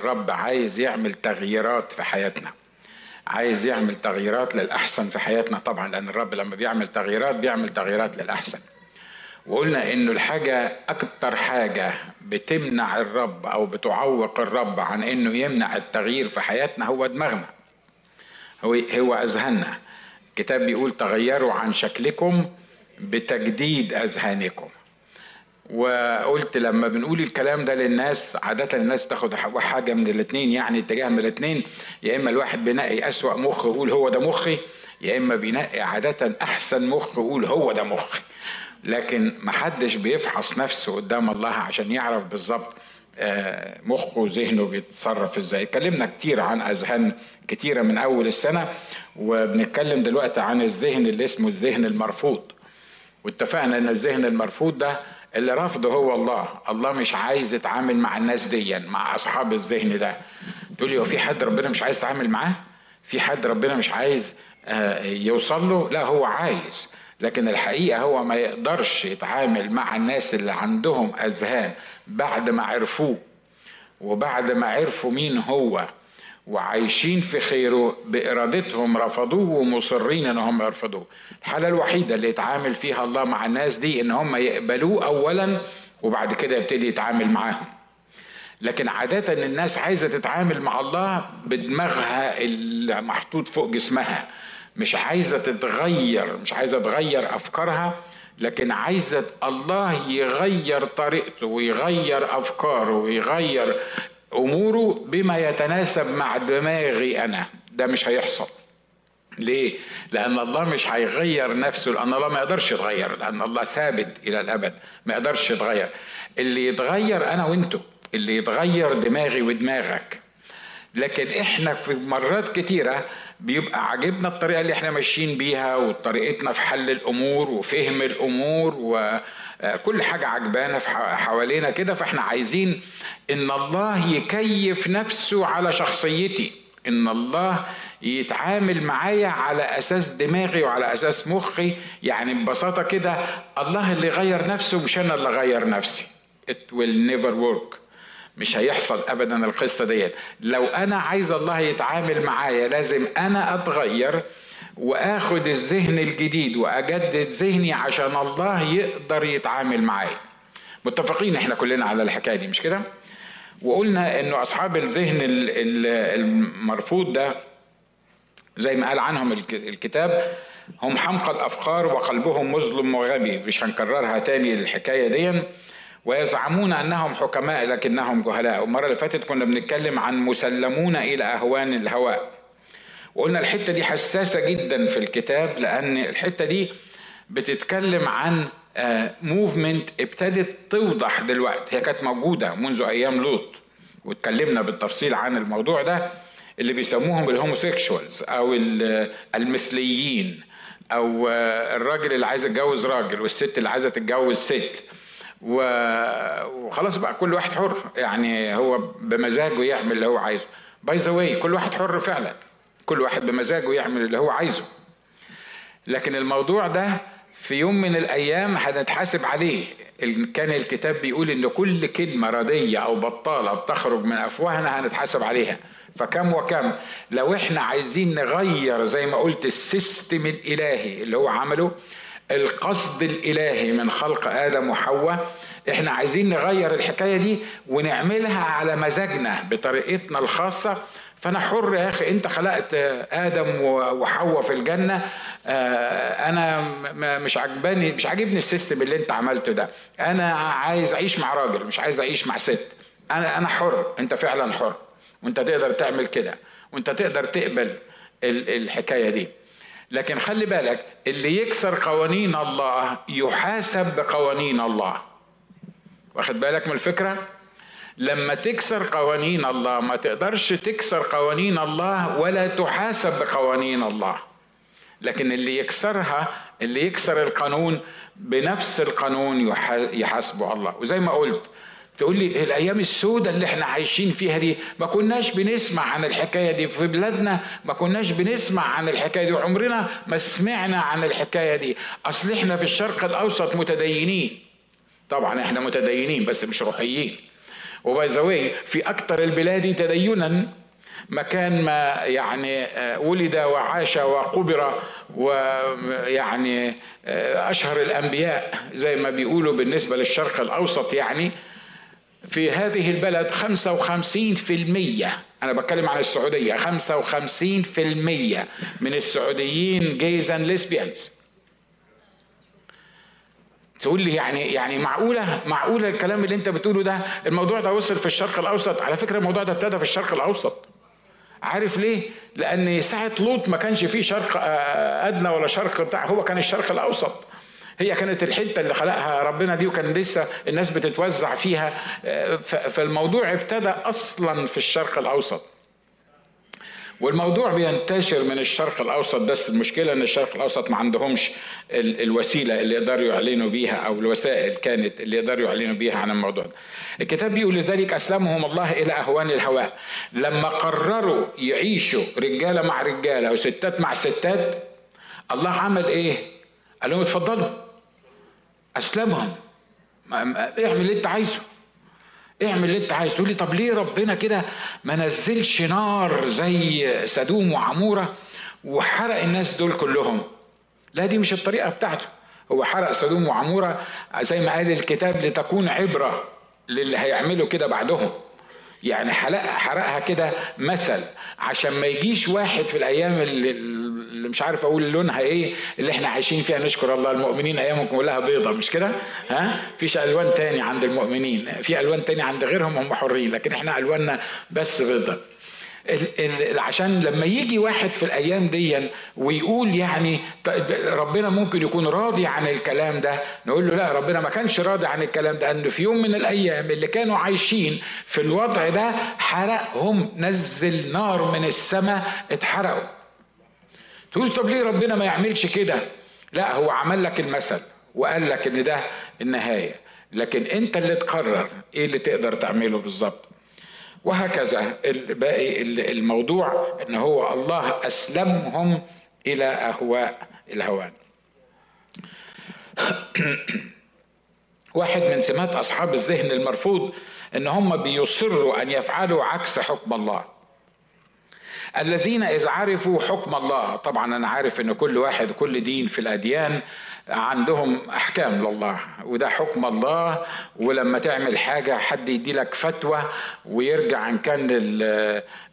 الرب عايز يعمل تغييرات في حياتنا. عايز يعمل تغييرات للأحسن في حياتنا طبعا لأن الرب لما بيعمل تغييرات بيعمل تغييرات للأحسن. وقلنا إنه الحاجة أكتر حاجة بتمنع الرب أو بتعوق الرب عن إنه يمنع التغيير في حياتنا هو دماغنا. هو هو أذهاننا. الكتاب بيقول تغيروا عن شكلكم بتجديد أذهانكم. وقلت لما بنقول الكلام ده للناس عادة الناس تاخد حاجة من الاتنين يعني اتجاه من الاتنين يا إما الواحد بينقي أسوأ مخ يقول هو ده مخي يا إما بينقي عادة أحسن مخ يقول هو ده مخي. لكن محدش بيفحص نفسه قدام الله عشان يعرف بالظبط مخه وذهنه بيتصرف إزاي. اتكلمنا كتير عن أذهان كتيرة من أول السنة وبنتكلم دلوقتي عن الذهن اللي اسمه الذهن المرفوض. واتفقنا إن الذهن المرفوض ده اللي رافضه هو الله. الله مش عايز يتعامل مع الناس دي مع أصحاب الذهن ده. تقول لي هو في حد ربنا مش عايز يتعامل معاه؟ في حد ربنا مش عايز يوصل له؟ لا هو عايز. لكن الحقيقة هو ما يقدرش يتعامل مع الناس اللي عندهم أذهان بعد ما عرفوه. وبعد ما عرفوا مين هو. وعايشين في خيره بإرادتهم رفضوه ومصرين إن هم يرفضوه. الحالة الوحيدة اللي يتعامل فيها الله مع الناس دي إن هم يقبلوه أولا وبعد كده يبتدي يتعامل معاهم. لكن عادة الناس عايزة تتعامل مع الله بدماغها اللي محطوط فوق جسمها. مش عايزة تتغير مش عايزة تغير أفكارها لكن عايزة الله يغير طريقته ويغير أفكاره ويغير أموره بما يتناسب مع دماغي أنا. ده مش هيحصل. ليه؟ لأن الله مش هيغير نفسه. لأن الله ما يقدرش يتغير. لأن الله ثابت إلى الأبد. ما يقدرش يتغير. اللي يتغير أنا وأنتو اللي يتغير دماغي ودماغك. لكن إحنا في مرات كتيرة بيبقى عاجبنا الطريقة اللي إحنا ماشيين بيها وطريقتنا في حل الأمور وفهم الأمور وكل حاجة عجبانا في حوالينا كده فإحنا عايزين إن الله يكيف نفسه على شخصيتي إن الله يتعامل معايا على أساس دماغي وعلى أساس مخي. يعني ببساطة كده الله اللي غير نفسه مش أنا اللي غير نفسي. It will never work. مش هيحصل ابدا القصة ديت. لو أنا عايز الله يتعامل معايا لازم أنا أتغير وآخد الذهن الجديد وأجدد ذهني عشان الله يقدر يتعامل معايا. متفقين إحنا كلنا على الحكاية دي مش كده؟ وقلنا إنه أصحاب الذهن المرفوض ده زي ما قال عنهم الكتاب هم حمقى الافكار وقلبهم مظلم وغبي. مش هنكررها تاني الحكاية دي ويزعمون أنهم حكماء لكنهم جهلاء. والمرة اللي فاتت كنا بنتكلم عن مسلمون إلى أهوان الهواء. وقلنا الحتة دي حساسة جدا في الكتاب لأن الحتة دي بتتكلم عن movement ابتدت توضح دلوقتي. هي كانت موجودة منذ أيام لوط. واتكلمنا بالتفصيل عن الموضوع ده اللي بيسموهم ال homosexuals أو المثليين أو الراجل اللي عايز يتجوز راجل والست اللي عايزة تتجوز ست. وخلاص بقى كل واحد حر. يعني هو بمزاجه يعمل اللي هو عايزه. by the way كل واحد حر فعلا. كل واحد بمزاجه يعمل اللي هو عايزه. لكن الموضوع ده في يوم من الأيام هنتحاسب عليه. كان الكتاب بيقول إن كل كلمة ردية أو بطالة بتخرج من أفواهنا هنتحاسب عليها. فكم وكم. لو إحنا عايزين نغير زي ما قلت السيستم الإلهي اللي هو عمله القصد الإلهي من خلق آدم وحواء. إحنا عايزين نغير الحكاية دي ونعملها على مزاجنا بطريقتنا الخاصة. فأنا حر يا أخي أنت خلقت آدم وحواء في الجنة. أنا مش عجباني مش عاجبني السيستم اللي أنت عملته ده. أنا عايز أعيش مع راجل مش عايز أعيش مع ست. أنا أنا حر أنت فعلا حر. وأنت تقدر تعمل كده. وأنت تقدر تقبل الحكاية دي. لكن خلي بالك اللي يكسر قوانين الله يحاسب بقوانين الله. واخد بالك من الفكرة؟ لما تكسر قوانين الله ما تقدرش تكسر قوانين الله ولا تحاسب بقوانين الله. لكن اللي يكسرها اللي يكسر القانون بنفس القانون يحاسبه الله. وزي ما قلت تقول لي الأيام السوداء اللي إحنا عايشين فيها دي ما كناش بنسمع عن الحكاية دي في بلادنا ما كناش بنسمع عن الحكاية دي وعمرنا ما سمعنا عن الحكاية دي. أصل إحنا في الشرق الأوسط متدينين. طبعا إحنا متدينين بس مش روحيين. وبقى في أكثر البلاد تدينا مكان ما يعني آه، ولد وعاش وقبر ويعني آه، أشهر الأنبياء زي ما بيقولوا بالنسبة للشرق الأوسط يعني. في هذه البلد 55% أنا بتكلم عن السعودية. 55% من السعوديين gays and lesbians تقول لي يعني يعني معقوله معقولة الكلام اللي أنت بتقوله ده؟ الموضوع ده وصل في الشرق الأوسط. على فكرة الموضوع ده ابتدى في الشرق الأوسط. عارف ليه؟ لأن ساعة لوط ما كانش فيه شرق آه، أدنى ولا شرق بتاع هو كان الشرق الأوسط. هي كانت الحتة اللي خلقها ربنا دي وكان لسه الناس بتتوزع فيها فالموضوع ابتدى أصلا في الشرق الأوسط والموضوع بينتشر من الشرق الأوسط بس المشكلة إن الشرق الأوسط ما عندهمش الوسيلة اللي يقدروا يعلنوا بيها أو الوسائل كانت اللي يقدروا يعلنوا بيها عن الموضوع ده. الكتاب بيقول لذلك أسلمهم الله إلى أهوان الهواء لما قرروا يعيشوا رجالة مع رجالة وستات مع ستات الله عمل إيه؟ قال لهم اتفضلوا أسلمهم. اعمل اللي انت عايزه. اعمل اللي انت عايزه. تقول لي طب ليه ربنا كده ما نزلش نار زي سدوم وعمورة وحرق الناس دول كلهم؟ لا دي مش الطريقة بتاعته. هو حرق سدوم وعمورة زي ما قال الكتاب لتكون عبرة للي هيعملوا كده بعدهم. يعني حرقها حرقها كده مثل عشان ما يجيش واحد في الأيام اللي, اللي مش عارف أقول لونها إيه اللي إحنا عايشين فيها نشكر الله المؤمنين أيامهم كلها بيضة مش كده؟ ها؟ فيش ألوان تاني عند المؤمنين في ألوان تاني عند غيرهم هم حرين لكن إحنا ألواننا بس بيضة. عشان لما يجي واحد في الأيام دي ويقول يعني ربنا ممكن يكون راضي عن الكلام ده نقول له لا ربنا ما كانش راضي عن الكلام ده انه في يوم من الأيام اللي كانوا عايشين في الوضع ده حرقهم نزل نار من السماء اتحرقوا. تقول طب ليه ربنا ما يعملش كده؟ لا هو عمل لك المثل وقال لك إن ده النهاية. لكن أنت اللي تقرر إيه اللي تقدر تعمله بالظبط. وهكذا باقي الموضوع إن هو الله أسلمهم إلى أهواء الهوان. واحد من سمات أصحاب الذهن المرفوض إن هم بيصروا أن يفعلوا عكس حكم الله. الذين اذا عرفوا حكم الله طبعا أنا عارف إن كل واحد كل دين في الأديان عندهم أحكام لله وده حكم الله ولما تعمل حاجة حد يدي لك فتوى ويرجع إن كان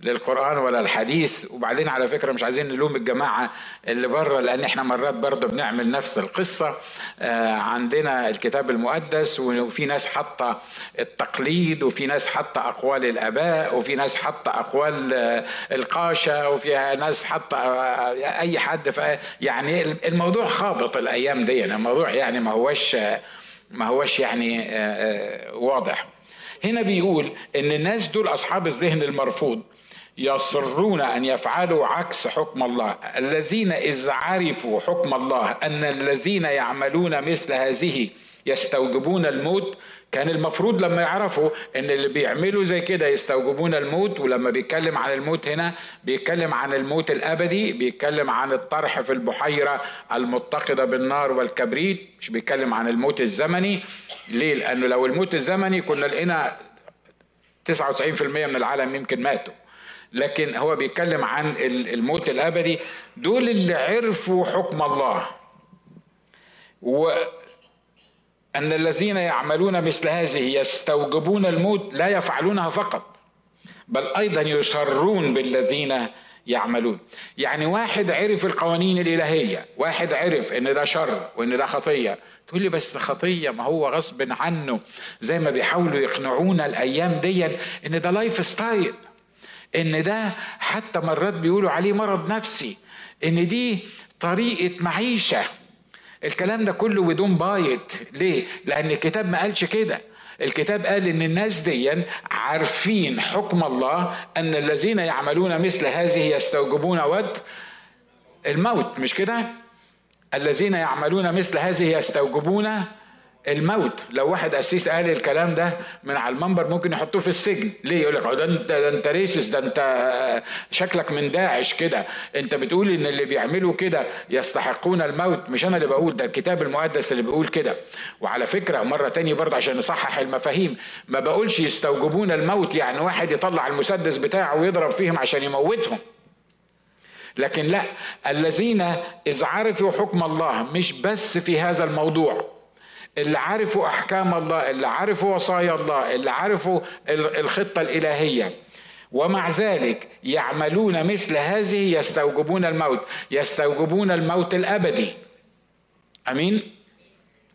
للقرآن ولا الحديث. وبعدين على فكرة مش عايزين نلوم الجماعة اللي بره لأن إحنا مرات برضه بنعمل نفس القصة. آه، عندنا الكتاب المقدس وفي ناس حاطة التقليد وفي ناس حاطة أقوال الآباء وفي ناس حاطة أقوال آه، القاشة وفي ناس حاطة آه، أي حد. يعني الموضوع خابط الأيام دي. الموضوع يعني ما هوش ما هوش يعني آه، آه، واضح. هنا بيقول إن الناس دول أصحاب الذهن المرفوض يصرون أن يفعلوا عكس حكم الله. الذين إذ عرفوا حكم الله أن الذين يعملون مثل هذه يستوجبون الموت كان المفروض لما يعرفوا إن اللي بيعملوا زي كده يستوجبون الموت ولما بيتكلم عن الموت هنا بيتكلم عن الموت الأبدي بيتكلم عن الطرح في البحيرة المتقدة بالنار والكبريت مش بيتكلم عن الموت الزمني. ليه؟ لأنه لو الموت الزمني كنا لقينا 99% من العالم يمكن ماتوا. لكن هو بيتكلم عن الموت الأبدي. دول اللي عرفوا حكم الله. و أن الذين يعملون مثل هذه يستوجبون الموت لا يفعلونها فقط بل أيضا يسرون بالذين يعملون. يعني واحد عرف القوانين الإلهية واحد عرف إن ده شر وإن ده خطية. تقول لي بس خطية؟ ما هو غصب عنه. زي ما بيحاولوا يقنعونا الأيام دي إن ده lifestyle إن ده حتى مرات بيقولوا عليه مرض نفسي إن دي طريقة معيشة. الكلام ده كله بدون bite ليه؟ لأن الكتاب ما قالش كده. الكتاب قال إن الناس دي عارفين حكم الله أن الذين يعملون مثل هذه يستوجبون ود الموت. مش كده؟ الذين يعملون مثل هذه يستوجبون الموت. لو واحد قسيس قال الكلام ده من على المنبر ممكن يحطوه في السجن. ليه يقول لك؟ ده انت ده انت ريسس ده انت شكلك من داعش كده. انت بتقول إن اللي بيعملوا كده يستحقون الموت. مش أنا اللي بقول ده الكتاب المقدس اللي بيقول كده. وعلى فكرة مرة تانية برضه عشان نصحح المفاهيم ما بقولش يستوجبون الموت يعني واحد يطلع المسدس بتاعه ويضرب فيهم عشان يموتهم. لكن لا الذين إذ عرفوا حكم الله مش بس في هذا الموضوع اللي عرفوا أحكام الله اللي عرفوا وصايا الله اللي عرفوا الخطة الإلهية. ومع ذلك يعملون مثل هذه يستوجبون الموت يستوجبون الموت الأبدي. أمين؟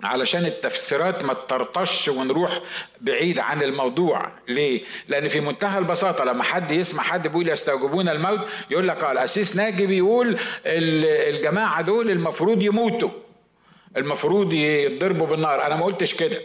علشان التفسيرات ما تطرطش ونروح بعيد عن الموضوع. ليه؟ لأن في منتهى البساطة لما حد يسمع حد بيقول يستوجبون الموت يقول لك آه الأسيس ناجي بيقول الجماعة دول المفروض يموتوا. المفروض يتضربوا بالنار. أنا ما قلتش كده.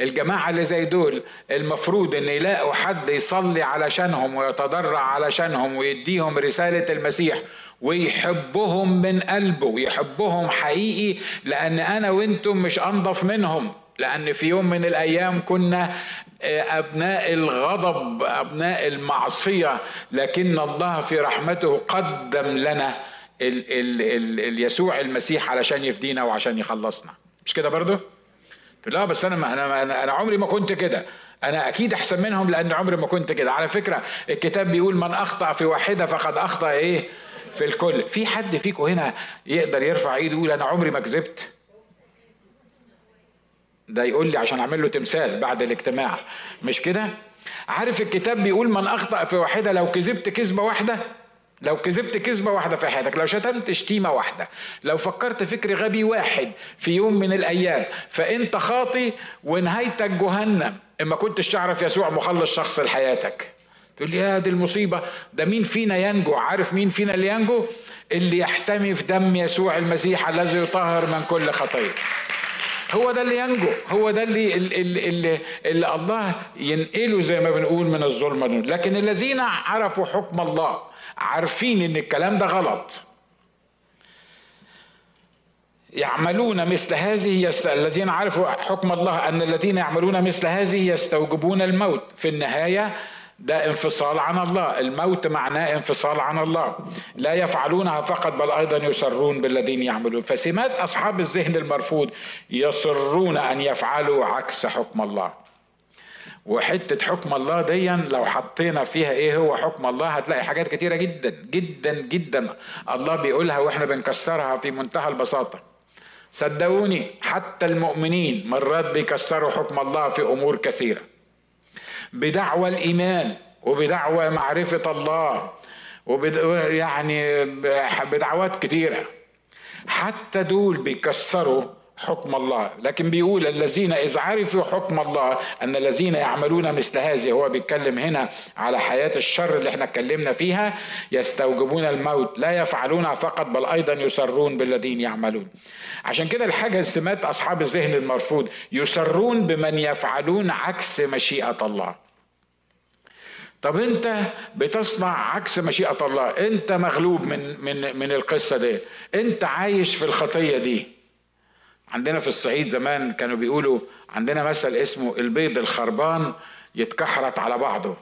الجماعة اللي زي دول المفروض إن يلاقوا حد يصلي علشانهم ويتضرع علشانهم ويديهم رسالة المسيح ويحبهم من قلبه ويحبهم حقيقي لأن أنا وأنتم مش أنضف منهم. لأن في يوم من الأيام كنا آه، أبناء الغضب أبناء المعصية لكن الله في رحمته قدم لنا ال ال ال اليسوع المسيح علشان يفدينا وعشان يخلصنا. مش كده برضه لا بس أنا ما أنا أنا, عمري ما كنت كده. أنا أكيد أحسن منهم لأن عمري ما كنت كده. على فكرة الكتاب بيقول من أخطأ في واحدة فقد أخطأ إيه؟ في الكل. في حد فيكم هنا يقدر يرفع إيده يقول أنا عمري ما كذبت؟ ده يقول لي عشان أعمل له تمثال بعد الاجتماع. مش كده؟ عارف الكتاب بيقول من أخطأ في واحدة لو كذبت كذبة واحدة؟ لو كذبت كذبة واحدة في حياتك لو شتمت شتيمه واحدة لو فكرت فكر غبي واحد في يوم من الأيام فأنت خاطي ونهايتك جهنم. اما كنتش تعرف يسوع مخلص شخص لحياتك. تقول لي يا دي المصيبة. ده مين فينا ينجو؟ عارف مين فينا اللي ينجو؟ اللي يحتمي في دم يسوع المسيح الذي يطهر من كل خطية هو ده اللي ينجو. هو ده اللي, اللي, اللي, اللي الله ينقله زي ما بنقول من الظلمة لكن الذين عرفوا حكم الله عارفين إن الكلام ده غلط. يعملون مثل هذه يست... الذين عرفوا حكم الله أن الذين يعملون مثل هذه يستوجبون الموت. في النهاية ده انفصال عن الله. الموت معناه انفصال عن الله. لا يفعلونها فقط بل أيضا يسرون بالذين يعملون. فسمات أصحاب الذهن المرفوض يصرون أن يفعلوا عكس حكم الله. وحتة حكم الله دي لو حطينا فيها إيه هو حكم الله هتلاقي حاجات كتيرة جدا جدا جدا الله بيقولها وإحنا بنكسرها في منتهى البساطة. صدقوني حتى المؤمنين مرات بيكسروا حكم الله في أمور كثيرة. بدعوى الإيمان وبدعوى معرفة الله وبد يعني بدعوات كثيره حتى دول بيكسروا حكم الله. لكن بيقول الذين إذ عرفوا حكم الله أن الذين يعملون مثل هذه هو بيتكلم هنا على حياة الشر اللي إحنا اتكلمنا فيها يستوجبون الموت لا يفعلونها فقط بل أيضا يسرون بالذين يعملون. عشان كده الحاجة سمات أصحاب الذهن المرفوض يسرون بمن يفعلون عكس مشيئة الله. طب أنت بتصنع عكس مشيئة الله أنت مغلوب من من من القصة دي أنت عايش في الخطية دي. عندنا في الصعيد زمان كانوا بيقولوا عندنا مثل اسمه البيض الخربان يتكحرت على بعضه.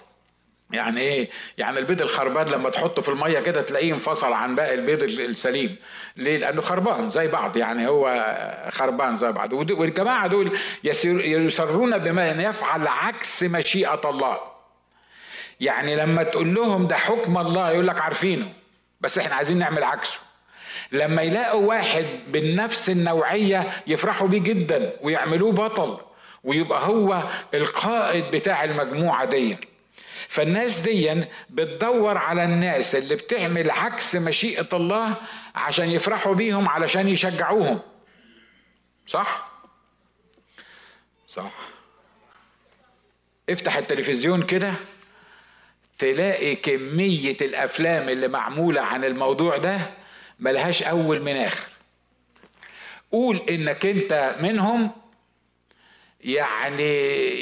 يعني إيه؟ يعني البيض الخربان لما تحطه في المية كده تلاقيه انفصل عن باقي البيض السليم. ليه؟ لأنه خربان زي بعض يعني هو خربان زي بعض. والجماعة دول يسرون بما يفعل عكس مشيئة الله. يعني لما تقول لهم ده حكم الله يقول لك عارفينه بس إحنا عايزين نعمل عكسه. لما يلاقوا واحد بالنفس النوعية يفرحوا بيه جدا ويعملوه بطل ويبقى هو القائد بتاع المجموعة دي. فالناس دي بتدور على الناس اللي بتعمل عكس مشيئة الله عشان يفرحوا بيهم علشان يشجعوهم. صح؟ صح. افتح التلفزيون كده تلاقي كمية الأفلام اللي معمولة عن الموضوع ده ملهاش أول من آخر. قول إنك أنت منهم يعني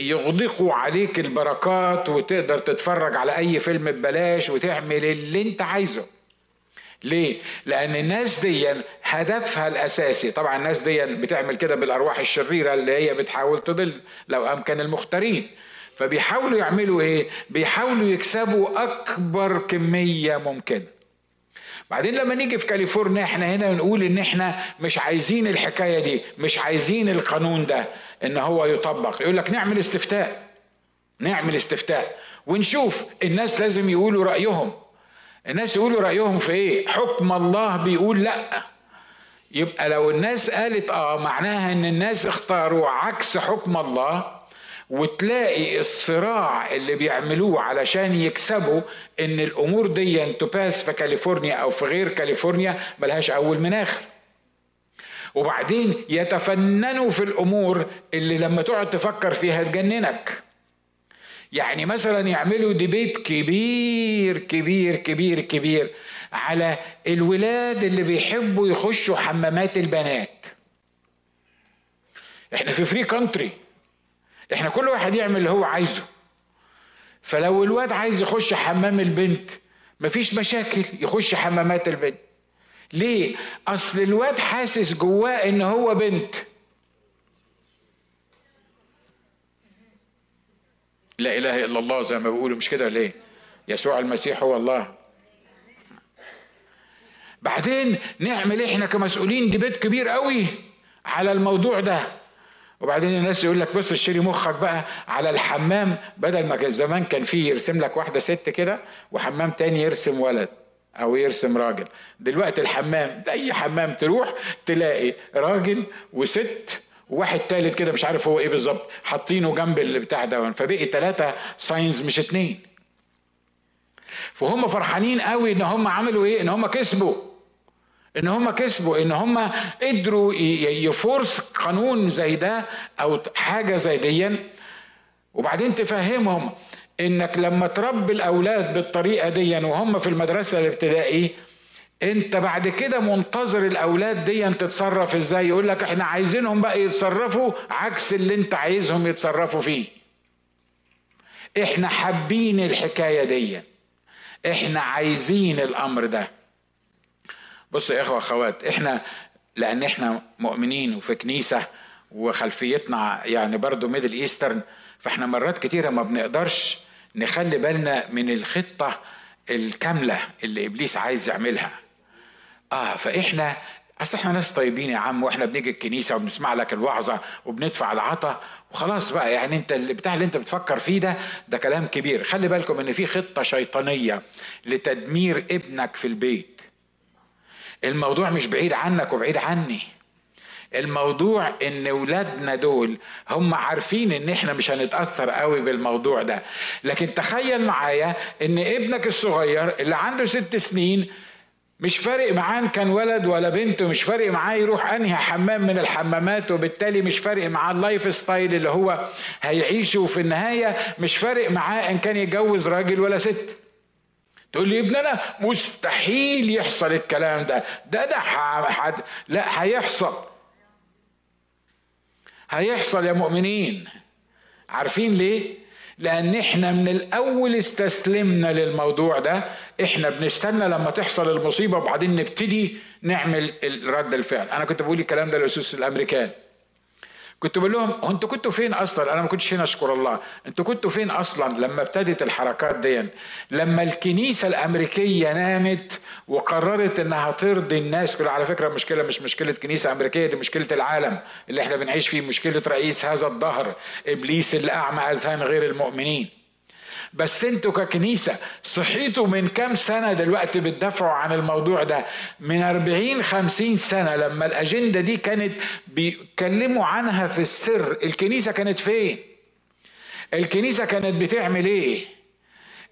يغدقوا عليك البركات وتقدر تتفرج على أي فيلم ببلاش وتعمل اللي أنت عايزه. ليه؟ لأن الناس دي هدفها الأساسي. طبعا الناس دي بتعمل كده بالأرواح الشريرة اللي هي بتحاول تضل لو أمكن المختارين. فبيحاولوا يعملوا إيه؟ بيحاولوا يكسبوا أكبر كمية ممكنة بعدين لما نيجي في كاليفورنيا إحنا هنا نقول إن إحنا مش عايزين الحكاية دي مش عايزين القانون ده إن هو يطبق. يقول لك نعمل استفتاء نعمل استفتاء. ونشوف الناس لازم يقولوا رأيهم. الناس يقولوا رأيهم في إيه؟ حكم الله بيقول لأ. يبقى لو الناس قالت آه معناها إن الناس اختاروا عكس حكم الله وتلاقي الصراع اللي بيعملوه علشان يكسبوا إن الأمور دي تـ pass في كاليفورنيا أو في غير كاليفورنيا ملهاش أول من آخر. وبعدين يتفننوا في الأمور اللي لما تقعد تفكر فيها تجننك. يعني مثلا يعملوا debate كبير كبير كبير كبير على الولاد اللي بيحبوا يخشوا حمامات البنات. إحنا في free country إحنا كل واحد يعمل اللي هو عايزه. فلو الواد عايز يخش حمام البنت مفيش مشاكل يخش حمامات البنت. ليه؟ أصل الواد حاسس جواه إن هو بنت. لا إله إلا الله زي ما بيقولوا مش كده ليه؟ يسوع المسيح هو الله. بعدين نعمل إحنا كمسؤولين ديبيت كبير قوي على الموضوع ده. وبعدين الناس يقول لك بص اشتري مخك بقى على الحمام. بدل ما كان زمان كان فيه يرسم لك واحدة ست كده وحمام تاني يرسم ولد أو يرسم راجل. دلوقتي الحمام أي حمام تروح تلاقي راجل وست وواحد تالت كده مش عارف هو إيه بالظبط حاطينه جنب البتاع ده. فبقي ثلاثة signs مش اتنين. فهم فرحانين قوي إن هم عملوا إيه؟ إن هم كسبوا. إن هم كسبوا إن هم قدروا يفورس قانون زي ده أو حاجة زي دي. وبعدين تفهمهم إنك لما تربي الأولاد بالطريقة دي وهم في المدرسة الابتدائي أنت بعد كده منتظر الأولاد دي تتصرف إزاي؟ يقول لك إحنا عايزينهم بقى يتصرفوا عكس اللي أنت عايزهم يتصرفوا فيه. إحنا حابين الحكاية دي. إحنا عايزين الأمر ده. بصوا يا إخوة أخوات إحنا لأن إحنا مؤمنين وفي كنيسة وخلفيتنا يعني برضو Middle Eastern فإحنا مرات كتيرة ما بنقدرش نخلي بالنا من الخطة الكاملة اللي إبليس عايز يعملها. آه فإحنا أصل إحنا ناس طيبين يا عم وإحنا بنيجي الكنيسة وبنسمع لك الوعظة وبندفع العطا وخلاص بقى. يعني أنت اللي بتاع اللي أنت بتفكر فيه ده ده كلام كبير. خلي بالكم إن في خطة شيطانية لتدمير ابنك في البيت. الموضوع مش بعيد عنك وبعيد عني. الموضوع إن ولادنا دول هم عارفين إن إحنا مش هنتأثر قوي بالموضوع ده. لكن تخيل معايا إن ابنك الصغير اللي عنده ست سنين مش فارق معاه إن كان ولد ولا بنت ومش فارق معاه يروح أنهي حمام من الحمامات وبالتالي مش فارق معاه ال lifestyle اللي هو هيعيشه وفي النهاية مش فارق معاه إن كان يتجوز راجل ولا ست. تقول لي ابن أنا مستحيل يحصل الكلام ده. ده ده حد لا هيحصل. هيحصل يا مؤمنين. عارفين ليه؟ لأن إحنا من الأول استسلمنا للموضوع ده. إحنا بنستنى لما تحصل المصيبة وبعدين نبتدي نعمل رد الفعل. أنا كنت بقول الكلام ده للاسس الأمريكان. كنت بقول لهم أنتوا كنتوا فين أصلا؟ أنا ما كنتش هنا أشكر الله. أنتوا كنتوا فين أصلا لما ابتدت الحركات دي؟ لما الكنيسة الأمريكية نامت وقررت إنها ترضي الناس كلها. على فكرة المشكلة مش مشكلة كنيسة أمريكية دي مشكلة العالم اللي إحنا بنعيش فيه مشكلة رئيس هذا الظهر إبليس اللي اعمى أذهان غير المؤمنين. بس أنتوا ككنيسة صحيتوا من كام سنة دلوقتي بتدافعوا عن الموضوع ده؟ من 40 50 سنة لما الأجندة دي كانت بيتكلموا عنها في السر الكنيسة كانت فين؟ الكنيسة كانت بتعمل إيه؟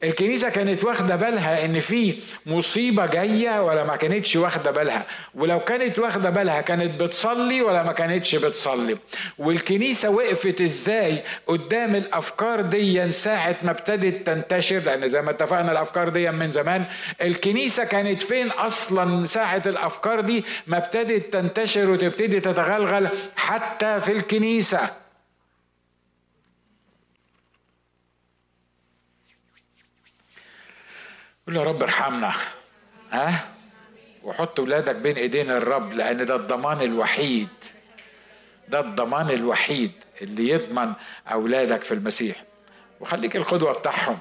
الكنيسة كانت واخدة بالها إن في مصيبة جاية ولا ما كانتش واخدة بالها. ولو كانت واخدة بالها كانت بتصلي ولا ما كانتش بتصلي. والكنيسة وقفت إزاي قدام الأفكار دي ساعة ما ابتدت تنتشر؟ لأن زي ما اتفقنا الأفكار دي من زمان. الكنيسة كانت فين أصلا ساعة الأفكار دي ما ابتدت تنتشر وتبتدي تتغلغل حتى في الكنيسة؟ قول يا رب ارحمنا. ها؟ وحط ولادك بين ايدين الرب لأن ده الضمان الوحيد. ده الضمان الوحيد اللي يضمن اولادك في المسيح. وخليك القدوة بتاعهم.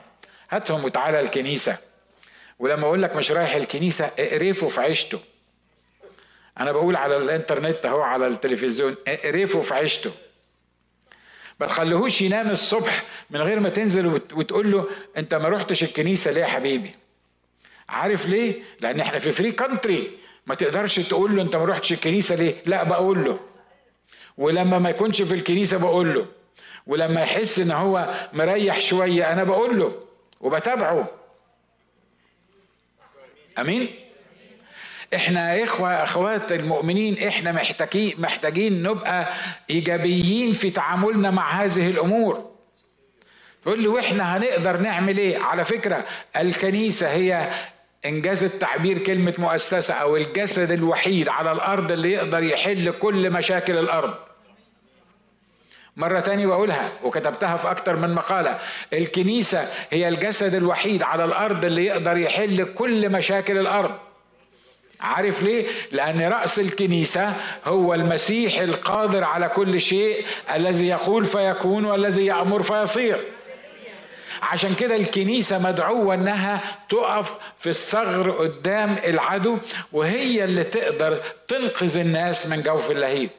هاتهم وتعالى الكنيسة. ولما أقول لك مش رايح الكنيسة اقرفه في عيشته. أنا بقول على الانترنت اهو على التلفزيون اقرفه في عيشته. ما تخليهوش ينام الصبح من غير ما تنزل وتقول له انت ما رحتش الكنيسة ليه يا حبيبي؟ عارف ليه؟ لأن إحنا في free country ما تقدرش تقول له أنت ما رحتش الكنيسة ليه؟ لا بقول له. ولما ما يكونش في الكنيسة بقول له. ولما يحس إن هو مريح شوية أنا بقول له وبتابعه. أمين؟ إحنا يا إخوة أخوات المؤمنين إحنا محتاجين محتاجين نبقى إيجابيين في تعاملنا مع هذه الأمور. تقول لي وإحنا هنقدر نعمل إيه؟ على فكرة الكنيسة هي انجاز التعبير كلمة مؤسسة أو الجسد الوحيد على الأرض اللي يقدر يحل كل مشاكل الأرض. مرة تانية بقولها وكتبتها في أكتر من مقالة. الكنيسة هي الجسد الوحيد على الأرض اللي يقدر يحل كل مشاكل الأرض. عارف ليه؟ لأن رأس الكنيسة هو المسيح القادر على كل شيء الذي يقول فيكون والذي يأمر فيصير. عشان كده الكنيسة مدعوة إنها تقف في الثغر قدام العدو وهي اللي تقدر تنقذ الناس من جوف اللهيب.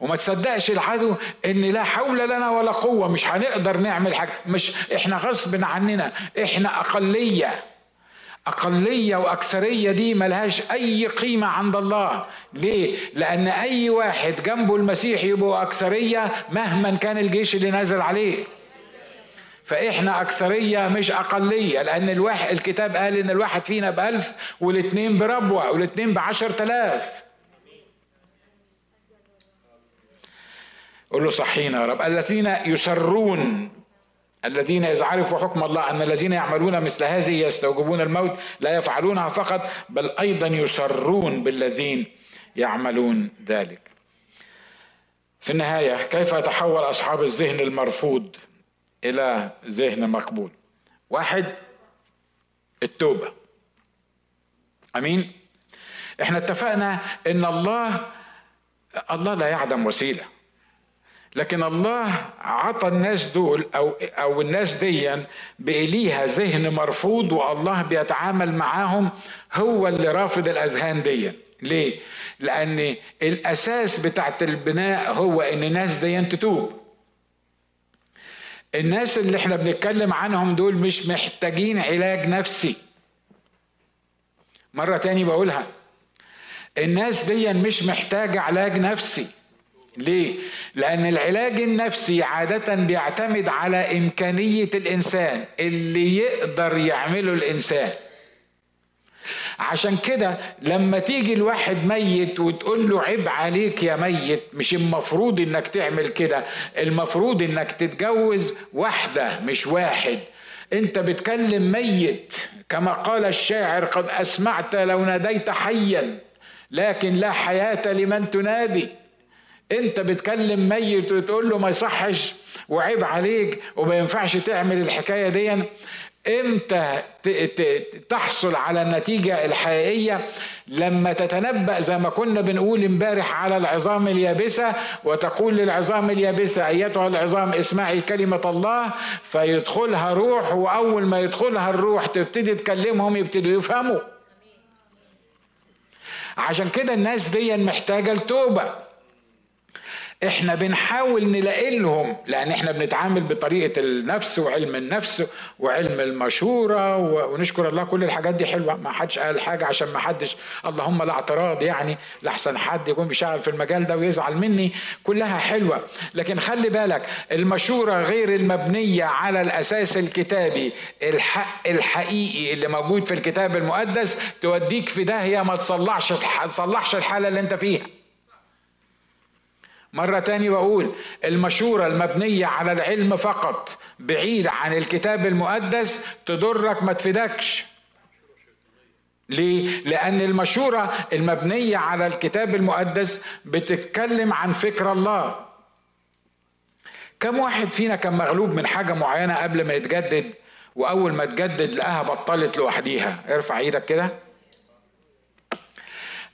وما تصدقش العدو إن لا حول لنا ولا قوة مش هنقدر نعمل حاجة مش إحنا غصب عننا إحنا أقلية. أقلية وأكثرية دي ملهاش أي قيمة عند الله. ليه؟ لأن أي واحد جنبه المسيح يبقوا أكثرية مهما كان الجيش اللي نازل عليه. فإحنا أكثرية مش أقلية لأن الواحد الكتاب قال إن الواحد فينا بألف والاتنين بربوة والاتنين بعشر تلاف قول له صحينا يا رب. الذين يسرون الذين إذا عرفوا حكم الله أن الذين يعملون مثل هذه يستوجبون الموت لا يفعلونها فقط بل أيضا يسرون بالذين يعملون ذلك. في النهاية كيف يتحول أصحاب الذهن المرفوض؟ إلى ذهن مقبول. واحد التوبة. أمين؟ إحنا اتفقنا إن الله الله لا يعدم وسيلة. لكن الله عطى الناس دول أو أو الناس دي بإليها ذهن مرفوض والله بيتعامل معاهم هو اللي رافض الأذهان دي ليه؟ لأن الأساس بتاعت البناء هو إن الناس دي تتوب. الناس اللي إحنا بنتكلم عنهم دول مش محتاجين علاج نفسي. مرة تاني بقولها. الناس دي مش محتاجة علاج نفسي. ليه؟ لأن العلاج النفسي عادة بيعتمد على إمكانية الإنسان اللي يقدر يعمله الإنسان. عشان كده لما تيجي الواحد ميت وتقول له عيب عليك يا ميت مش المفروض إنك تعمل كده المفروض إنك تتجوز واحدة مش واحد. أنت بتكلم ميت كما قال الشاعر قد أسمعت لو ناديت حيا لكن لا حياة لمن تنادي. أنت بتكلم ميت وتقول له ما يصحش وعيب عليك وما ينفعش تعمل الحكاية دي إمتى تحصل على النتيجة الحقيقية؟ لما تتنبأ زي ما كنا بنقول امبارح على العظام اليابسة وتقول للعظام اليابسة أيتها العظام اسمعي كلمة الله فيدخلها روح وأول ما يدخلها الروح تبتدي تكلمهم يبتدوا يفهموا. عشان كده الناس دي محتاجة لتوبة. إحنا بنحاول نلاقي لهم لأن إحنا بنتعامل بطريقة النفس وعلم النفس وعلم المشورة ونشكر الله كل الحاجات دي حلوة. ما حدش قال حاجة عشان ما حدش اللهم لا اعتراض يعني لحسن حد يكون بيشتغل في المجال ده ويزعل مني. كلها حلوة. لكن خلي بالك المشورة غير المبنية على الأساس الكتابي. الحق الحقيقي اللي موجود في الكتاب المقدس توديك في داهية ما تصلحش تصلحش الحالة اللي أنت فيها. مرة تاني بقول المشورة المبنية على العلم فقط بعيد عن الكتاب المقدس تضرك ما تفيدكش. ليه؟ لأن المشورة المبنية على الكتاب المقدس بتتكلم عن فكر الله. كم واحد فينا كان مغلوب من حاجة معينة قبل ما يتجدد وأول ما تجدد لقاها بطلت لوحديها؟ ارفع إيدك كده.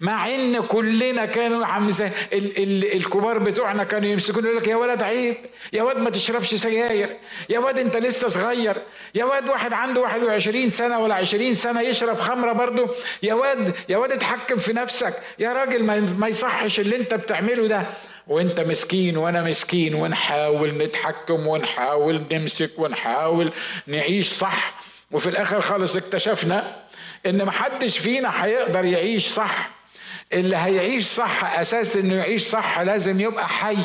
مع إن كلنا كانوا عم ال ال الكبار بتوعنا كانوا يمسكون يقول لك يا ولد عيب يا واد ما تشربش سجاير يا واد أنت لسه صغير يا واد واحد عنده 21 سنة ولا 20 سنة يشرب خمرة برضه يا واد يا واد اتحكم في نفسك يا راجل ما يصحش اللي أنت بتعمله ده. وأنت مسكين وأنا مسكين ونحاول نتحكم ونحاول نمسك ونحاول نعيش صح. وفي الآخر خالص اكتشفنا إن محدش فينا هيقدر يعيش صح. اللي هيعيش صح أساس إنه يعيش صح لازم يبقى حي.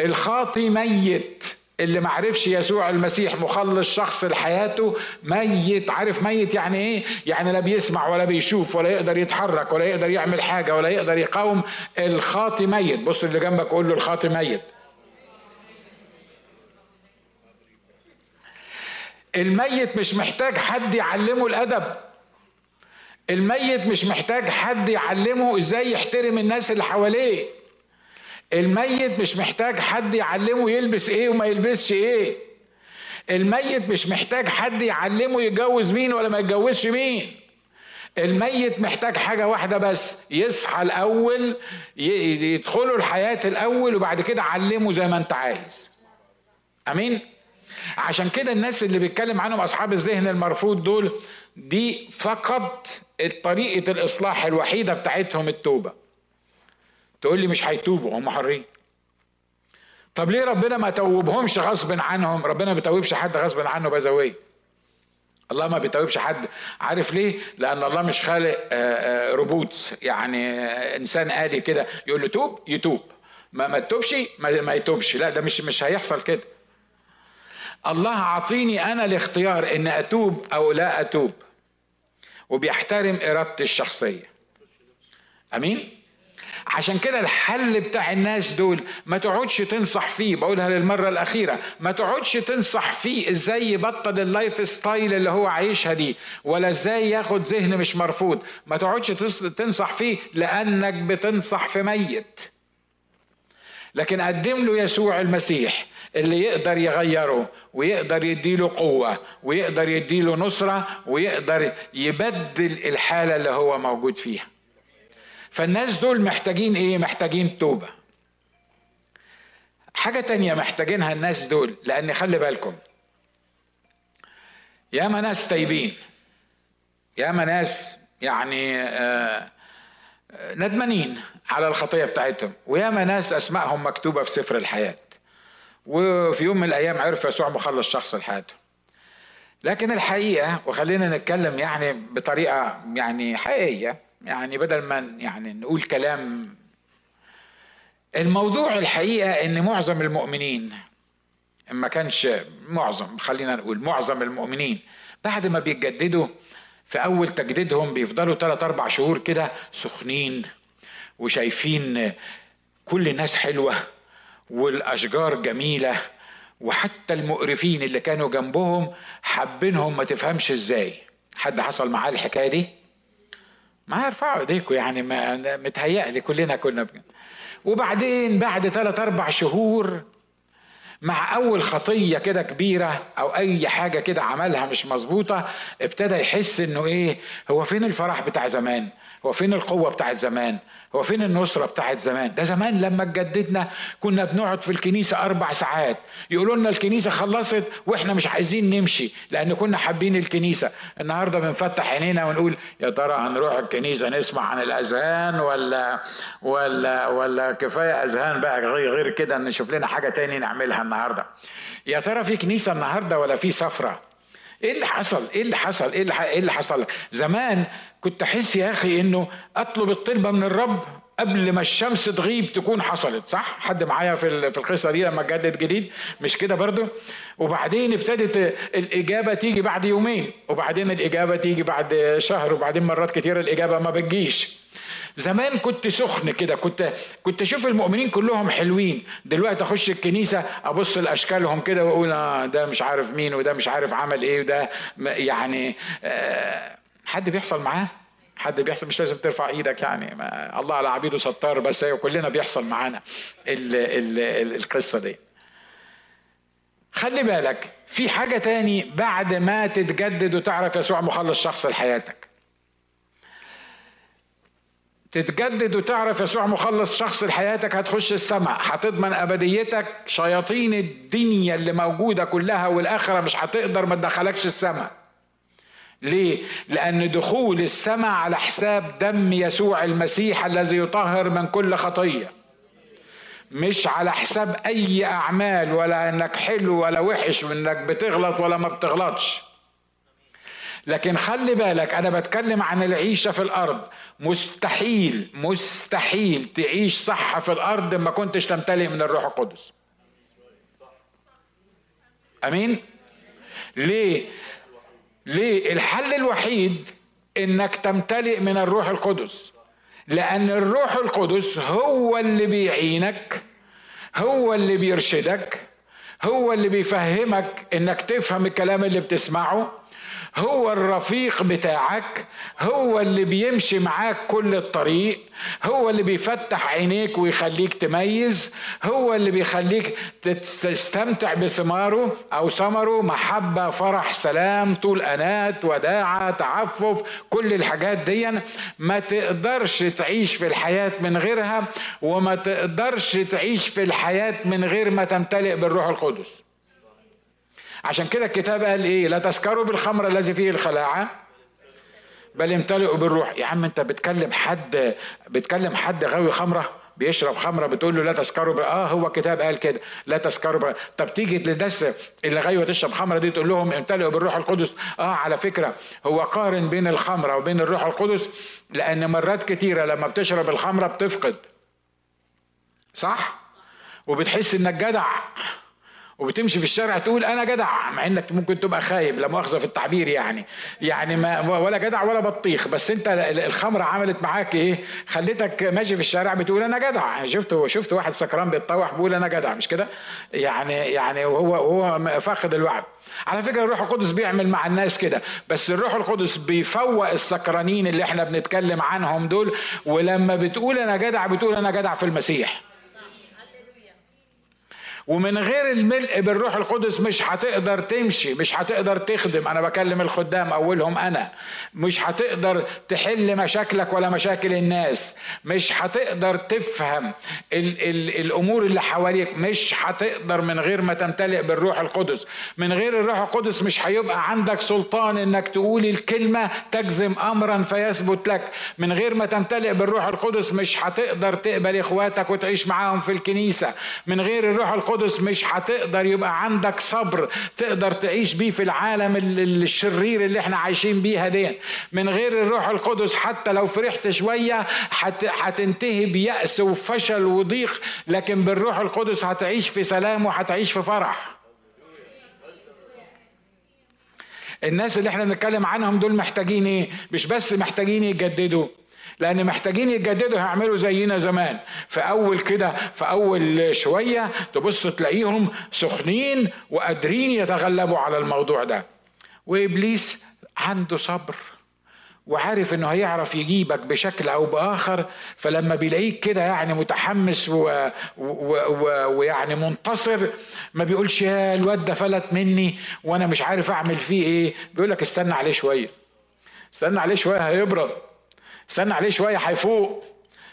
الخاطي ميت. اللي معرفش يسوع المسيح مخلص شخص لحياته ميت. عارف ميت يعني إيه؟ يعني لا بيسمع ولا بيشوف ولا يقدر يتحرك ولا يقدر يعمل حاجة ولا يقدر يقاوم. الخاطي ميت. بص اللي جنبك قول له الخاطي ميت. الميت مش محتاج حد يعلمه الأدب. الميت مش محتاج حد يعلمه إزاي يحترم الناس اللي حواليه. الميت مش محتاج حد يعلمه يلبس إيه وما يلبسش إيه. الميت مش محتاج حد يعلمه يتجوز مين ولا ما يتجوزش مين. الميت محتاج حاجة واحدة بس يصحى الأول يدخلوا الحياة الأول وبعد كده علمه زي ما أنت عايز. أمين؟ عشان كده الناس اللي بيتكلم عنهم أصحاب الذهن المرفوض دول دي فقط طريقة الإصلاح الوحيدة بتاعتهم التوبة. تقول لي مش هيتوبوا هم حرين. طب ليه ربنا ما توبهمش غصب عنهم؟ ربنا ما بيتوبش حد غصب عنه بزوي الله ما بيتوبش حد. عارف ليه؟ لأن الله مش خالق آه، آه، روبوت. يعني إنسان آلي كده. يقول له توب يتوب. ما ما تتوبش ما, ما يتوبش. لا ده مش مش هيحصل كده. الله عطيني أنا الاختيار إن أتوب أو لا أتوب. وبيحترم إرادتي الشخصية. أمين؟ عشان كده الحل بتاع الناس دول ما تقعدش تنصح فيه بقولها للمرة الأخيرة ما تقعدش تنصح فيه إزاي يبطل ال lifestyle اللي هو عايشها دي ولا إزاي ياخد ذهن مش مرفوض. ما تقعدش تنصح فيه لأنك بتنصح في ميت. لكن قدم له يسوع المسيح اللي يقدر يغيره ويقدر يديله قوة ويقدر يديله نصرة ويقدر يبدل الحالة اللي هو موجود فيها. فالناس دول محتاجين إيه؟ محتاجين توبة. حاجة تانية محتاجينها الناس دول لأن خلي بالكم ياما ناس تايبين ياما ناس يعني آه ندمانين. على الخطية بتاعتهم. وياما ناس أسمائهم مكتوبة في سفر الحياة. وفي يوم من الأيام عرف يسوع مخلص شخص لحياته. لكن الحقيقة وخلينا نتكلم يعني بطريقة يعني حقيقية يعني بدل ما يعني نقول كلام الموضوع الحقيقة إن معظم المؤمنين ما كانش معظم خلينا نقول معظم المؤمنين بعد ما بيتجددوا في أول تجديدهم بيفضلوا ثلاث أربع شهور كده سخنين. وشايفين كل الناس حلوة والأشجار جميلة وحتى المقرفين اللي كانوا جنبهم حابينهم ما تفهمش إزاي حد حصل معاه الحكاية دي ما يرفعوا ايديكم يعني ما متهيألي كلنا كنا. وبعدين بعد ثلاث أربع شهور مع أول خطية كده كبيرة أو أي حاجة كده عملها مش مظبوطة ابتدى يحس إنه إيه هو فين الفرح بتاع زمان هو فين القوة بتاعت زمان؟ هو فين النصرة بتاعت زمان؟ ده زمان لما اتجددنا كنا بنقعد في الكنيسة أربع ساعات. يقولوا لنا الكنيسة خلصت وإحنا مش عايزين نمشي لأن كنا حابين الكنيسة. النهاردة بنفتح عينينا ونقول يا ترى هنروح الكنيسة نسمع عن الأذهان ولا ولا ولا كفاية أذهان بقى غير, غير كده نشوف لنا حاجة تاني نعملها النهاردة. يا ترى في كنيسة النهاردة ولا في سفرة؟ إيه اللي حصل؟ إيه اللي حصل؟ إيه اللي, إيه اللي حصل؟ زمان كنت أحس يا أخي إنه أطلب الطلبه من الرب قبل ما الشمس تغيب تكون حصلت صح؟ حد معايا في في القصة دي لما جدد جديد؟ مش كده برضو وبعدين ابتدت الإجابة تيجي بعد يومين وبعدين الإجابة تيجي بعد شهر وبعدين مرات كتير الإجابة ما بتجيش. زمان كنت سخن كده كنت كنت أشوف المؤمنين كلهم حلوين. دلوقتي أخش الكنيسة أبص لأشكالهم كده وأقول آه ده مش عارف مين وده مش عارف عمل إيه وده يعني آه حد بيحصل معاه؟ حد بيحصل؟ مش لازم ترفع إيدك يعني. ما الله على عبيده ستار بس هي كلنا بيحصل معانا ال ال ال القصة دي. خلي بالك في حاجة تاني بعد ما تتجدد وتعرف يسوع مخلص شخص لحياتك. تتجدد وتعرف يسوع مخلص شخص لحياتك هتخش السماء هتضمن أبديتك. شياطين الدنيا اللي موجودة كلها والآخرة مش هتقدر ما تدخلكش السماء. ليه؟ لأن دخول السماء على حساب دم يسوع المسيح الذي يطهر من كل خطية. مش على حساب أي أعمال ولا إنك حلو ولا وحش وإنك بتغلط ولا ما بتغلطش. لكن خلي بالك أنا بتكلم عن العيشة في الأرض. مستحيل مستحيل تعيش صح في الأرض ما كنتش تمتلئ من الروح القدس. أمين؟ ليه؟ ليه الحل الوحيد إنك تمتلئ من الروح القدس. لأن الروح القدس هو اللي بيعينك هو اللي بيرشدك هو اللي بيفهمك إنك تفهم الكلام اللي بتسمعه. هو الرفيق بتاعك هو اللي بيمشي معاك كل الطريق هو اللي بيفتح عينيك ويخليك تميز هو اللي بيخليك تستمتع بثماره أو ثمره محبة فرح سلام طول أنات وداعة تعفف كل الحاجات دي. ما تقدرش تعيش في الحياة من غيرها وما تقدرش تعيش في الحياة من غير ما تمتلئ بالروح القدس. عشان كده الكتاب قال إيه؟ لا تسكروا بالخمر الذي فيه الخلاعة بل امتلئوا بالروح. يا عم أنت بتكلم حد بتكلم حد غاوي خمرة؟ بيشرب خمرة بتقول له لا تسكروا آه هو الكتاب قال كده لا تسكروا طب تيجي للناس اللي غاوية تشرب خمرة دي تقول لهم امتلئوا بالروح القدس. آه على فكرة هو قارن بين الخمرة وبين الروح القدس لأن مرات كتيرة لما بتشرب الخمرة بتفقد. صح؟ وبتحس إنك جدع. وبتمشي في الشارع تقول أنا جدع مع إنك ممكن تبقى خايب لا مؤاخذة في التعبير يعني. يعني ما ولا جدع ولا بطيخ بس أنت الخمرة عملت معاك إيه؟ خليتك ماشي في الشارع بتقول أنا جدع. شفت شفت واحد سكران بيتطوح بيقول أنا جدع مش كده؟ يعني يعني وهو هو فاقد الوعي. على فكرة الروح القدس بيعمل مع الناس كده بس الروح القدس بيفوق السكرانين اللي إحنا بنتكلم عنهم دول ولما بتقول أنا جدع بتقول أنا جدع في المسيح. ومن غير الملء بالروح القدس مش هتقدر تمشي مش هتقدر تخدم. أنا بكلم الخدام أولهم أنا. مش هتقدر تحل مشاكلك ولا مشاكل الناس. مش هتقدر تفهم ال ال الأمور اللي حواليك. مش هتقدر من غير ما تمتلئ بالروح القدس. من غير الروح القدس مش هيبقى عندك سلطان إنك تقول الكلمة تجزم امرا فيثبت لك. من غير ما تمتلئ بالروح القدس مش هتقدر تقبل إخواتك وتعيش معاهم في الكنيسة. من غير الروح القدس القدس مش هتقدر يبقى عندك صبر تقدر تعيش بيه في العالم الشرير اللي إحنا عايشين بيها دي. من غير الروح القدس حتى لو فرحت شوية هتنتهي بيأس وفشل وضيق لكن بالروح القدس هتعيش في سلام وهتعيش في فرح. الناس اللي إحنا بنتكلم عنهم دول محتاجين إيه؟ مش بس محتاجين يجددوا. لأن محتاجين يتجددوا هيعملوا زينا زمان. في اول كده في اول شوية تبص تلاقيهم سخنين وقادرين يتغلبوا على الموضوع ده. وإبليس عنده صبر وعارف إنه هيعرف يجيبك بشكل أو بآخر. فلما بيلاقيك كده يعني متحمس. ويعني منتصر ما بيقولش يا الواد ده فلت مني وأنا مش عارف أعمل فيه إيه. بيقول لك استنى عليه شوية. استنى عليه شوية هيبرد. استنى عليه شوية هيفوق.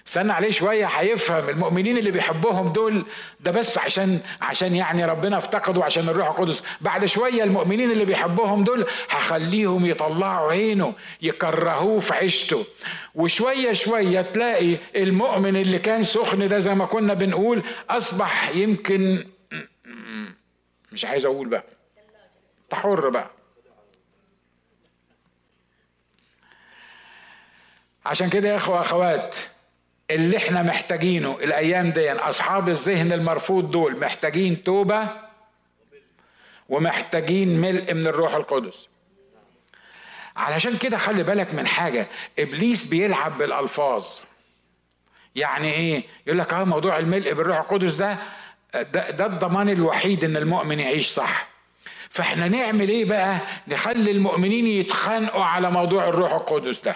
استنى عليه شوية هيفهم. المؤمنين اللي بيحبهم دول ده بس عشان عشان يعني ربنا افتقدوا عشان الروح القدس. بعد شوية المؤمنين اللي بيحبهم دول هخليهم يطلعوا عينه يكرهوه في عيشته. وشويه شوية تلاقي المؤمن اللي كان سخن ده زي ما كنا بنقول أصبح يمكن مش عايز أقول بقى. تحر بقى. عشان كده يا إخوة أخوات اللي إحنا محتاجينه الأيام دي أصحاب الذهن المرفوض دول محتاجين توبة ومحتاجين ملء من الروح القدس. علشان كده خلي بالك من حاجة إبليس بيلعب بالألفاظ. يعني إيه؟ يقول لك آه موضوع الملء بالروح القدس ده ده, ده الضمان الوحيد إن المؤمن يعيش صح. فإحنا نعمل إيه بقى؟ نخلي المؤمنين يتخانقوا على موضوع الروح القدس ده.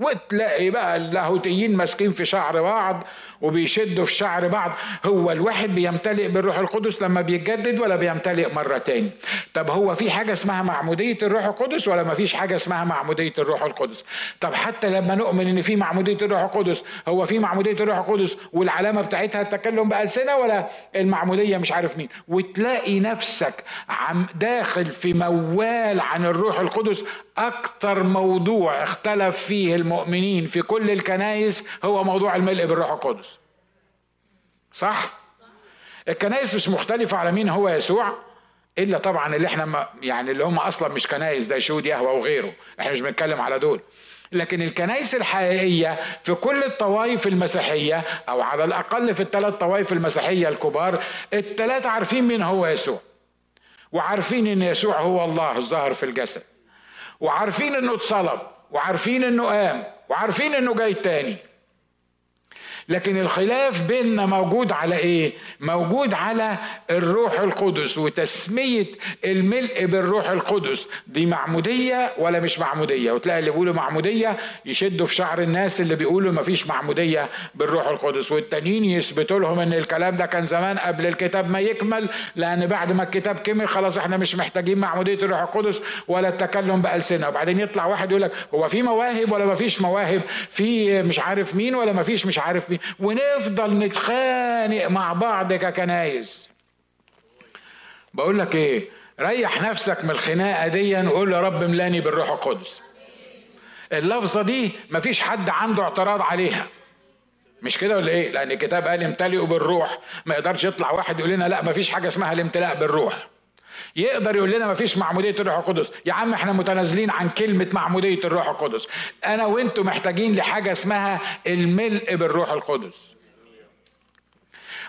وتلاقي بقى اللاهوتيين ماسكين في شعر بعض وبيشدوا في شعر بعض. هو الواحد بيمتلئ بالروح القدس لما بيتجدد ولا بيمتلئ مرة تاني؟ طب هو في حاجة اسمها معمودية الروح القدس ولا ما فيش حاجة اسمها معمودية الروح القدس؟ طب حتى لما نؤمن إن في معمودية الروح القدس هو في معمودية الروح القدس والعلامة بتاعتها التكلم بألسنة ولا المعمودية مش عارف مين؟ وتلاقي نفسك عم داخل في موال عن الروح القدس أكثر موضوع اختلف فيه المؤمنين في كل الكنائس هو موضوع الملء بالروح القدس. صح؟ الكنائس مش مختلفة على مين هو يسوع إلا طبعا اللي إحنا يعني اللي هم أصلا مش كنائس زي شهود يهوى وغيره. إحنا مش بنتكلم على دول. لكن الكنائس الحقيقية في كل الطوائف المسيحية أو على الأقل في الثلاث طوائف المسيحية الكبار الثلاثة عارفين مين هو يسوع. وعارفين إن يسوع هو الله الظاهر في الجسد. وعارفين إنه اتصلب. وعارفين إنه قام وعارفين إنه جاي تاني لكن الخلاف بيننا موجود على إيه؟ موجود على الروح القدس وتسمية الملء بالروح القدس. دي معمودية ولا مش معمودية؟ وتلاقي اللي بيقولوا معمودية يشدوا في شعر الناس اللي بيقولوا مفيش معمودية بالروح القدس والتانيين يثبتوا لهم إن الكلام ده كان زمان قبل الكتاب ما يكمل لأن بعد ما الكتاب كمل خلاص إحنا مش محتاجين معمودية الروح القدس ولا التكلم بألسنة. وبعدين يطلع واحد يقول لك هو في مواهب ولا مفيش مواهب؟ في مش عارف مين ولا مفيش مش عارف مين. ونفضل نتخانق مع بعض ككنايس. بقول لك إيه؟ ريح نفسك من الخناقة دي وقول يا رب ملاني بالروح القدس. اللفظة دي مفيش حد عنده اعتراض عليها. مش كده ولا إيه؟ لأن الكتاب قال امتلئوا بالروح. ما يقدرش يطلع واحد يقول لنا لا مفيش حاجة اسمها الامتلاء بالروح. يقدر يقول لنا مفيش معمودية الروح القدس. يا عم إحنا متنازلين عن كلمة معمودية الروح القدس. أنا وأنتم محتاجين لحاجة اسمها الملء بالروح القدس.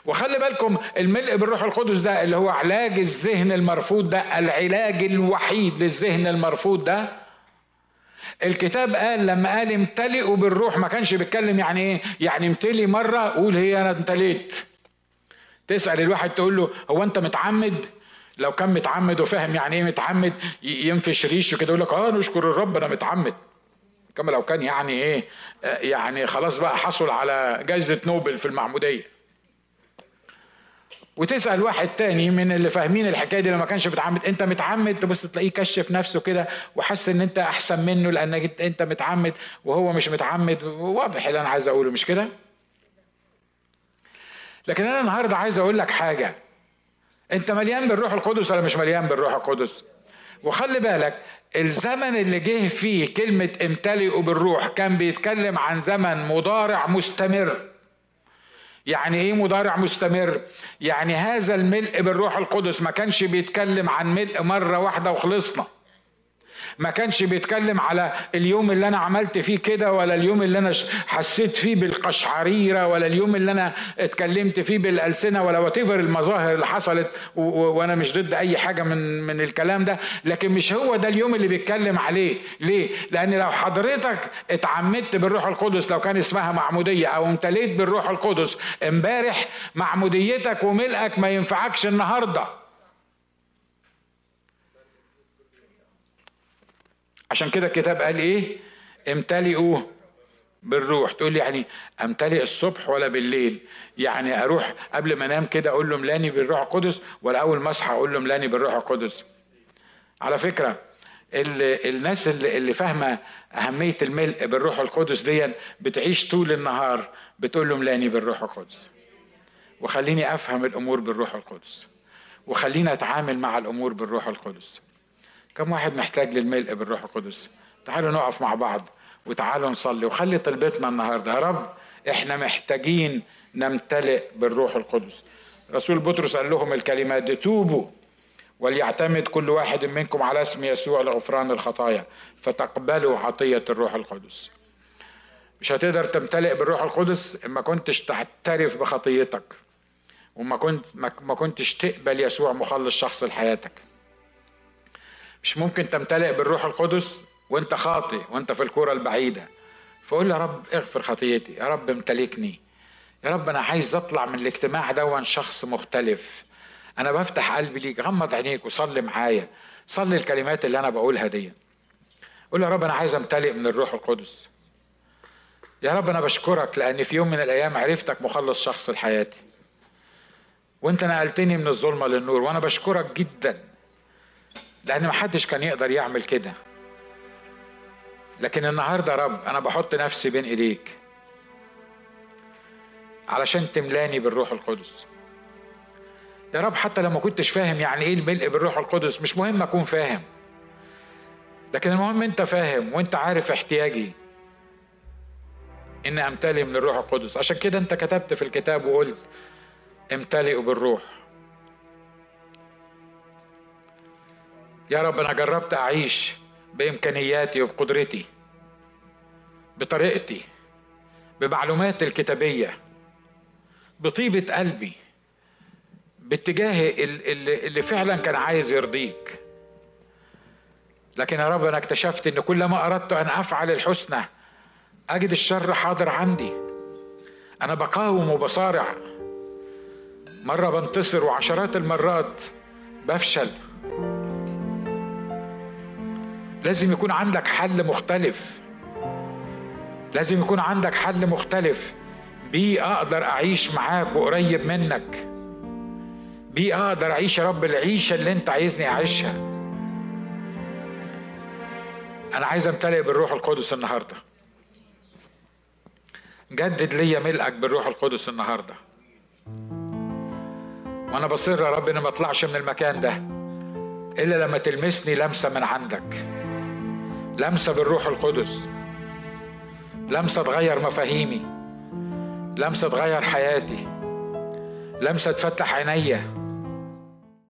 وخلي بالكم الملء بالروح القدس ده اللي هو علاج الذهن المرفوض ده العلاج الوحيد للذهن المرفوض ده. الكتاب قال لما قال امتلئوا بالروح ما كانش بيتكلم يعني إيه؟ يعني امتلي مرة قول هي أنا امتليت تسأل الواحد تقول له هو أنت متعمد؟ لو كان متعمد وفاهم يعني إيه متعمد ينفش ريشه كده يقول لك آه نشكر الرب أنا متعمد. كما لو كان يعني إيه يعني خلاص بقى حصل على جائزة نوبل في المعمودية. وتسأل واحد تاني من اللي فاهمين الحكاية دي لما كانش متعمد أنت متعمد؟ تبص تلاقيه كشف نفسه كده وحس إن أنت أحسن منه لأنك أنت متعمد وهو مش متعمد. واضح اللي أنا عايز أقوله مش كده؟ لكن أنا النهارده عايز أقول لك حاجة. انت مليان بالروح القدس ولا مش مليان بالروح القدس؟ وخلي بالك الزمن اللي جه فيه كلمة امتلئوا بالروح كان بيتكلم عن زمن مضارع مستمر. يعني إيه مضارع مستمر؟ يعني هذا الملء بالروح القدس ما كانش بيتكلم عن ملء مرة واحدة وخلصنا. ما كانش بيتكلم على اليوم اللي أنا عملت فيه كده ولا اليوم اللي أنا حسيت فيه بالقشعريرة ولا اليوم اللي أنا اتكلمت فيه بالألسنة ولا واتيفر المظاهر اللي حصلت وأنا مش ضد أي حاجة من من الكلام ده. لكن مش هو ده اليوم اللي بيتكلم عليه. ليه؟ لأن لو حضرتك اتعمدت بالروح القدس لو كان اسمها معمودية أو امتليت بالروح القدس امبارح معموديتك وملئك ما ينفعكش النهارده. عشان كده الكتاب قال إيه؟ امتلئوا بالروح. تقول لي يعني أمتلئ الصبح ولا بالليل؟ يعني أروح قبل ما أنام كده أقول له ملاني بالروح القدس ولا أول ما أصحى أقول له ملاني بالروح القدس. على فكرة الناس اللي, اللي فاهمة أهمية الملء بالروح القدس دي بتعيش طول النهار بتقول له ملاني بالروح القدس. وخليني أفهم الأمور بالروح القدس. وخليني أتعامل مع الأمور بالروح القدس. كم واحد محتاج للملء بالروح القدس؟ تعالوا نقف مع بعض وتعالوا نصلي. وخلي طلبتنا النهارده. يا رب إحنا محتاجين نمتلئ بالروح القدس. رسول بطرس قال لهم الكلمات دي توبوا وليعتمد كل واحد منكم على اسم يسوع لغفران الخطايا فتقبلوا عطية الروح القدس. مش هتقدر تمتلئ بالروح القدس ما كنتش تعترف بخطيتك وما كنت ما كنتش تقبل يسوع مخلص شخص لحياتك. مش ممكن تمتلئ بالروح القدس وانت خاطئ وانت في الكرة البعيدة. فقول يا رب اغفر خطيتي يا رب امتلكني. يا رب أنا عايز أطلع من الاجتماع دون شخص مختلف. أنا بفتح قلبي ليك غمض عينيك وصلي معايا. صلي الكلمات اللي أنا بقولها دي. قول يا رب أنا عايز امتلئ من الروح القدس. يا رب أنا بشكرك لأن في يوم من الأيام عرفتك مخلص شخص لحياتي. وأنت نقلتني من الظلمة للنور وأنا بشكرك جدا. لأن محدش كان يقدر يعمل كده. لكن النهارده يا رب أنا بحط نفسي بين إيديك. علشان تملاني بالروح القدس. يا رب حتى لو ما كنتش فاهم يعني إيه الملء بالروح القدس مش مهم أكون فاهم. لكن المهم أنت فاهم وأنت عارف احتياجي. ان أمتلئ من الروح القدس. عشان كده أنت كتبت في الكتاب وقلت امتلئوا بالروح. يا رب أنا جربت أعيش بإمكانياتي وبقدرتي بطريقتي بمعلوماتي الكتابية بطيبة قلبي باتجاه اللي, فعلا كان عايز يرضيك. لكن يا رب أنا اكتشفت إن كلما أردت أن أفعل الحسنى أجد الشر حاضر عندي. أنا بقاوم وبصارع. مرة بنتصر وعشرات المرات بفشل. لازم يكون عندك حل مختلف. لازم يكون عندك حل مختلف. بيه أقدر أعيش معاك وقريب منك. بيه أقدر أعيش يا رب العيشة اللي أنت عايزني أعيشها. أنا عايز أمتلئ بالروح القدس النهارده. جدد ليا ملئك بالروح القدس النهارده. وأنا بصر يا رب اني ما أطلعش من المكان ده إلا لما تلمسني لمسة من عندك. لمسة بالروح القدس. لمسة تغير مفاهيمي. لمسة تغير حياتي. لمسة تفتح عينيا.